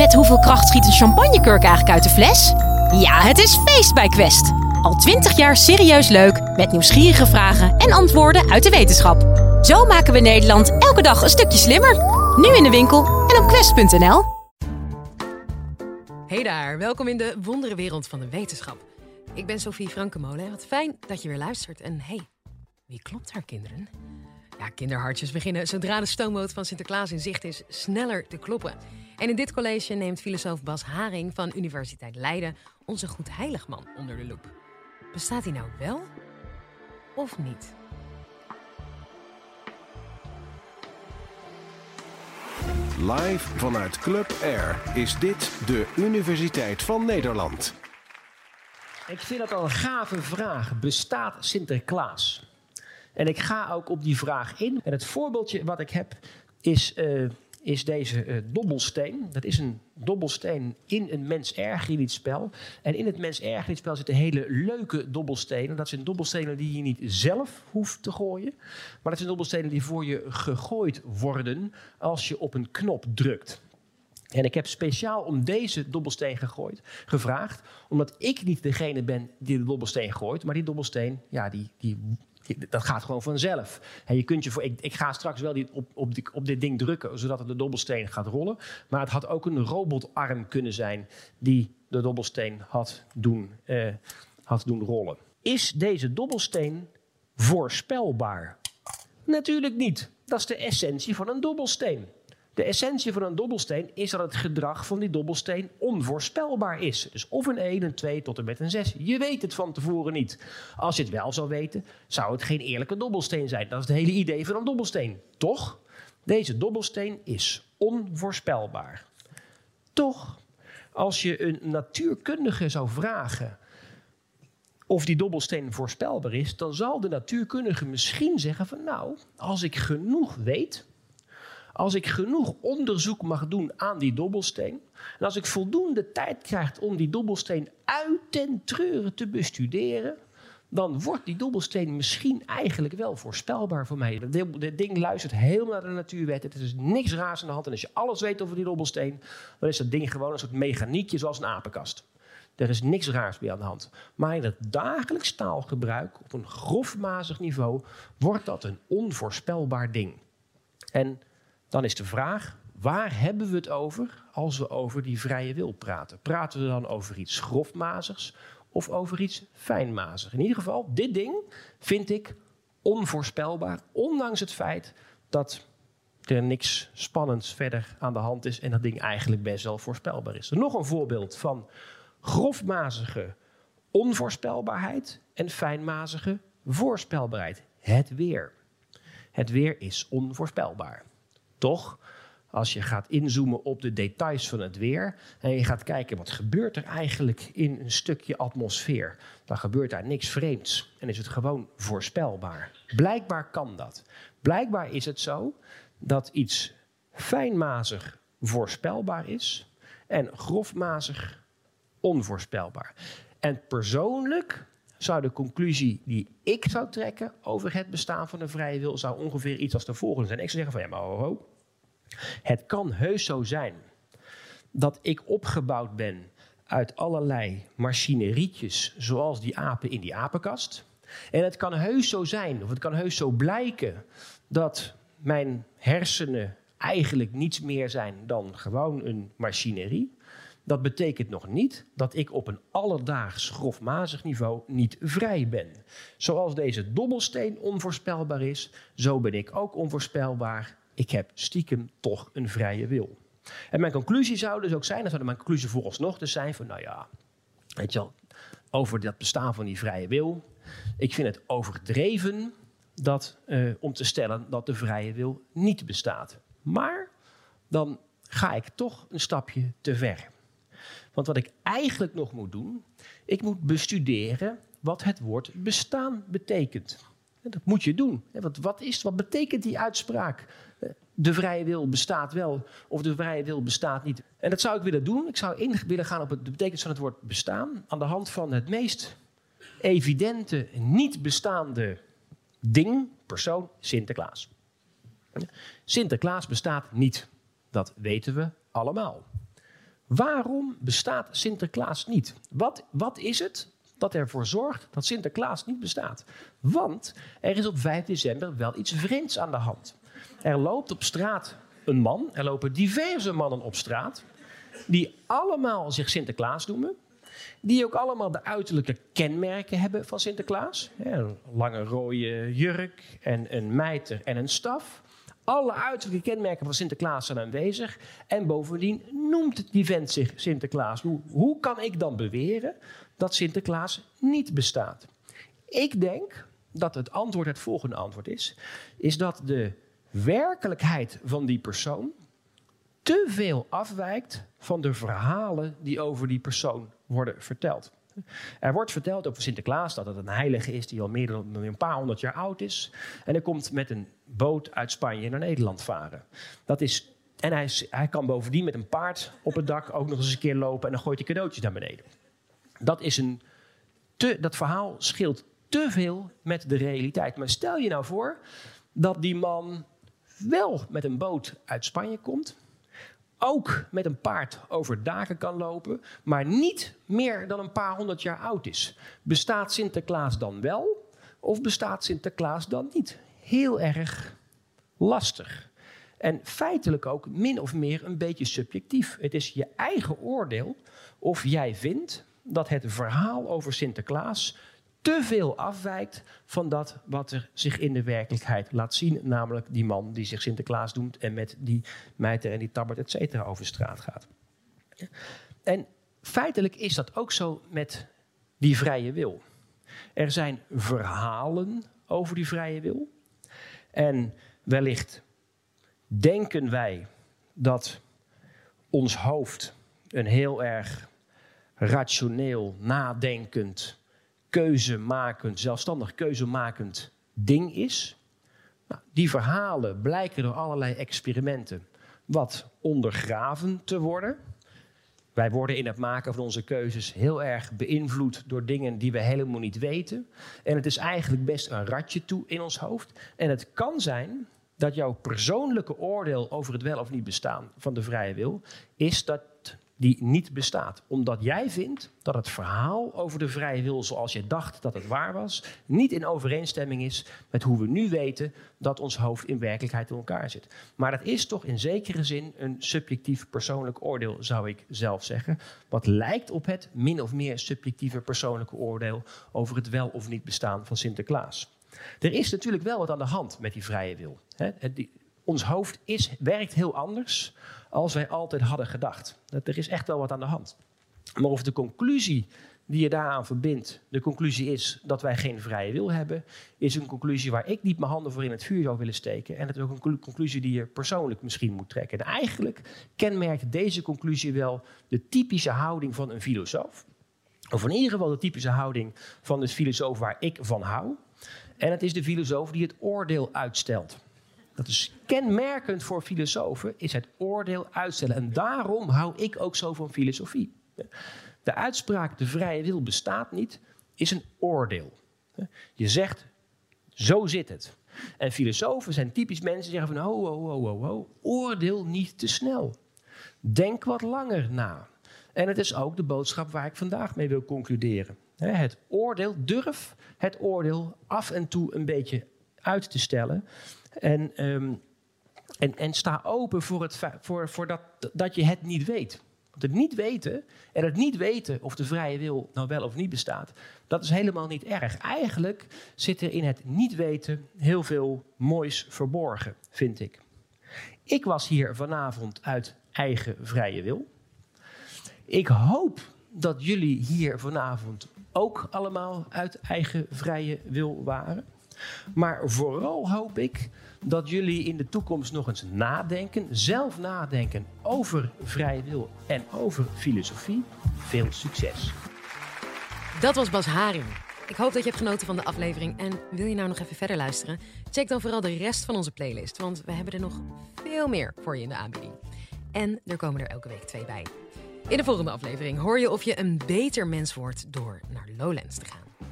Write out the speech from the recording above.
Met hoeveel kracht schiet een champagnekurk eigenlijk uit de fles? Ja, het is feest bij Quest. Al twintig jaar serieus leuk, met nieuwsgierige vragen en antwoorden uit de wetenschap. Zo maken we Nederland elke dag een stukje slimmer. Nu in de winkel en op quest.nl. Hey daar, welkom in de wonderenwereld van de wetenschap. Ik ben Sophie Frankemolen en wat fijn dat je weer luistert. En hey, wie klopt daar, kinderen? Ja, kinderhartjes beginnen zodra de stoomboot van Sinterklaas in zicht is sneller te kloppen. En in dit college neemt filosoof Bas Haring van Universiteit Leiden onze goed heiligman onder de loep. Bestaat hij nou wel of niet? Live vanuit Club Air is dit de Universiteit van Nederland. Ik vind dat al een gave vraag. Bestaat Sinterklaas? En ik ga ook op die vraag in. En het voorbeeldje wat ik heb is, uh, is deze uh, dobbelsteen. Dat is een dobbelsteen in een mens spel. En in het mens spel zitten hele leuke dobbelstenen. Dat zijn dobbelstenen die je niet zelf hoeft te gooien. Maar dat zijn dobbelstenen die voor je gegooid worden als je op een knop drukt. En ik heb speciaal om deze dobbelsteen gegooid, gevraagd, omdat ik niet degene ben die de dobbelsteen gooit, maar die dobbelsteen, ja, die, die dat gaat gewoon vanzelf. Je kunt je voor, ik, ik ga straks wel die, op, op, op dit ding drukken, zodat het de dobbelsteen gaat rollen. Maar het had ook een robotarm kunnen zijn die de dobbelsteen had doen, eh, had doen rollen. Is deze dobbelsteen voorspelbaar? Natuurlijk niet. Dat is de essentie van een dobbelsteen. De essentie van een dobbelsteen is dat het gedrag van die dobbelsteen onvoorspelbaar is. Dus of een 1, een 2 tot en met een 6. Je weet het van tevoren niet. Als je het wel zou weten, zou het geen eerlijke dobbelsteen zijn. Dat is het hele idee van een dobbelsteen. Toch? Deze dobbelsteen is onvoorspelbaar. Toch, als je een natuurkundige zou vragen of die dobbelsteen voorspelbaar is, dan zal de natuurkundige misschien zeggen van nou, als ik genoeg weet, als ik genoeg onderzoek mag doen aan die dobbelsteen. En als ik voldoende tijd krijg om die dobbelsteen uit ten treuren te bestuderen. Dan wordt die dobbelsteen misschien eigenlijk wel voorspelbaar voor mij. Dit ding luistert helemaal naar de natuurwet. Er is niks raars aan de hand. En als je alles weet over die dobbelsteen, dan is dat ding gewoon een soort mechaniekje zoals een apenkast. Er is niks raars bij aan de hand. Maar in het dagelijks taalgebruik, op een grofmazig niveau, wordt dat een onvoorspelbaar ding. En dan is de vraag, waar hebben we het over als we over die vrije wil praten? Praten we dan over iets grofmazigs of over iets fijnmazigs? In ieder geval, dit ding vind ik onvoorspelbaar, ondanks het feit dat er niks spannends verder aan de hand is en dat ding eigenlijk best wel voorspelbaar is. Nog een voorbeeld van grofmazige onvoorspelbaarheid en fijnmazige voorspelbaarheid. Het weer. Het weer is onvoorspelbaar. Toch, als je gaat inzoomen op de details van het weer en je gaat kijken wat gebeurt er eigenlijk in een stukje atmosfeer, dan gebeurt daar niks vreemds en is het gewoon voorspelbaar. Blijkbaar kan dat. Blijkbaar is het zo dat iets fijnmazig voorspelbaar is en grofmazig onvoorspelbaar. En persoonlijk zou de conclusie die ik zou trekken over het bestaan van de vrije wil, zou ongeveer iets als de volgende zijn. Ik zou zeggen van ja, maar ho, ho. Het kan heus zo zijn dat ik opgebouwd ben uit allerlei machinerietjes, zoals die apen in die apenkast. En het kan heus zo zijn, of het kan heus zo blijken, dat mijn hersenen eigenlijk niets meer zijn dan gewoon een machinerie. Dat betekent nog niet dat ik op een alledaags grofmazig niveau niet vrij ben. Zoals deze dobbelsteen onvoorspelbaar is, zo ben ik ook onvoorspelbaar. Ik heb stiekem toch een vrije wil. En mijn conclusie zou dus ook zijn, dat zou mijn conclusie vooralsnog dus zijn van, nou ja, weet je wel, over dat bestaan van die vrije wil. Ik vind het overdreven dat, uh, om te stellen dat de vrije wil niet bestaat. Maar dan ga ik toch een stapje te ver. Want wat ik eigenlijk nog moet doen, ik moet bestuderen wat het woord bestaan betekent. Dat moet je doen. Want wat, is, wat betekent die uitspraak? De vrije wil bestaat wel of de vrije wil bestaat niet. En dat zou ik willen doen. Ik zou in willen gaan op het, de betekenis van het woord bestaan. Aan de hand van het meest evidente, niet bestaande ding, persoon, Sinterklaas. Sinterklaas bestaat niet. Dat weten we allemaal. Waarom bestaat Sinterklaas niet? Wat, wat is het dat ervoor zorgt dat Sinterklaas niet bestaat? Want er is op 5 december wel iets vreemds aan de hand. Er loopt op straat een man, er lopen diverse mannen op straat, die allemaal zich Sinterklaas noemen. Die ook allemaal de uiterlijke kenmerken hebben van Sinterklaas. Een lange rode jurk en een mijter en een staf. Alle uiterlijke kenmerken van Sinterklaas zijn aanwezig. En bovendien noemt die vent zich Sinterklaas. Hoe, hoe kan ik dan beweren dat Sinterklaas niet bestaat? Ik denk dat het antwoord het volgende antwoord is. Is dat de werkelijkheid van die persoon te veel afwijkt van de verhalen die over die persoon worden verteld. Er wordt verteld over Sinterklaas dat het een heilige is die al meer dan een paar honderd jaar oud is. En hij komt met een boot uit Spanje naar Nederland varen. Dat is, en hij, hij kan bovendien met een paard op het dak ook nog eens een keer lopen en dan gooit hij cadeautjes naar beneden. Dat, is een te, dat verhaal scheelt te veel met de realiteit. Maar stel je nou voor dat die man wel met een boot uit Spanje komt ook met een paard over daken kan lopen, maar niet meer dan een paar honderd jaar oud is. Bestaat Sinterklaas dan wel of bestaat Sinterklaas dan niet? Heel erg lastig. En feitelijk ook min of meer een beetje subjectief. Het is je eigen oordeel of jij vindt dat het verhaal over Sinterklaas te veel afwijkt van dat wat er zich in de werkelijkheid laat zien. Namelijk die man die zich Sinterklaas doet en met die mijter en die tabbert, et cetera, over straat gaat. En feitelijk is dat ook zo met die vrije wil. Er zijn verhalen over die vrije wil. En wellicht denken wij dat ons hoofd een heel erg rationeel, nadenkend, keuzemakend, zelfstandig keuzemakend ding is. Nou, die verhalen blijken door allerlei experimenten wat ondergraven te worden. Wij worden in het maken van onze keuzes heel erg beïnvloed door dingen die we helemaal niet weten. En het is eigenlijk best een ratje toe in ons hoofd. En het kan zijn dat jouw persoonlijke oordeel over het wel of niet bestaan van de vrije wil is dat die niet bestaat. Omdat jij vindt dat het verhaal over de vrije wil zoals je dacht dat het waar was, niet in overeenstemming is met hoe we nu weten dat ons hoofd in werkelijkheid in elkaar zit. Maar dat is toch in zekere zin een subjectief persoonlijk oordeel, zou ik zelf zeggen. Wat lijkt op het min of meer subjectieve persoonlijke oordeel over het wel of niet bestaan van Sinterklaas. Er is natuurlijk wel wat aan de hand met die vrije wil. Ons hoofd is, werkt heel anders als wij altijd hadden gedacht. Dat er is echt wel wat aan de hand. Maar of de conclusie die je daaraan verbindt, de conclusie is dat wij geen vrije wil hebben, is een conclusie waar ik niet mijn handen voor in het vuur zou willen steken. En het is ook een conclusie die je persoonlijk misschien moet trekken. En eigenlijk kenmerkt deze conclusie wel de typische houding van een filosoof. Of in ieder geval de typische houding van de filosoof waar ik van hou. En het is de filosoof die het oordeel uitstelt. Dat is kenmerkend voor filosofen, is het oordeel uitstellen. En daarom hou ik ook zo van filosofie. De uitspraak de vrije wil bestaat niet, is een oordeel. Je zegt, zo zit het. En filosofen zijn typisch mensen die zeggen van, ho, ho, ho, ho, ho, oordeel niet te snel. Denk wat langer na. En het is ook de boodschap waar ik vandaag mee wil concluderen. Het oordeel, durf het oordeel af en toe een beetje uit te stellen. En, ehm, en, en sta open voor, het, voor, voor dat, dat je het niet weet. Het niet weten en het niet weten of de vrije wil nou wel of niet bestaat, dat is helemaal niet erg. Eigenlijk zit er in het niet weten heel veel moois verborgen, vind ik. Ik was hier vanavond uit eigen vrije wil. Ik hoop dat jullie hier vanavond ook allemaal uit eigen vrije wil waren. Maar vooral hoop ik dat jullie in de toekomst nog eens nadenken, zelf nadenken over vrije wil en over filosofie. Veel succes. Dat was Bas Haring. Ik hoop dat je hebt genoten van de aflevering. En wil je nou nog even verder luisteren? Check dan vooral de rest van onze playlist, want we hebben er nog veel meer voor je in de aanbieding. En er komen er elke week twee bij. In de volgende aflevering hoor je of je een beter mens wordt door naar Lowlands te gaan.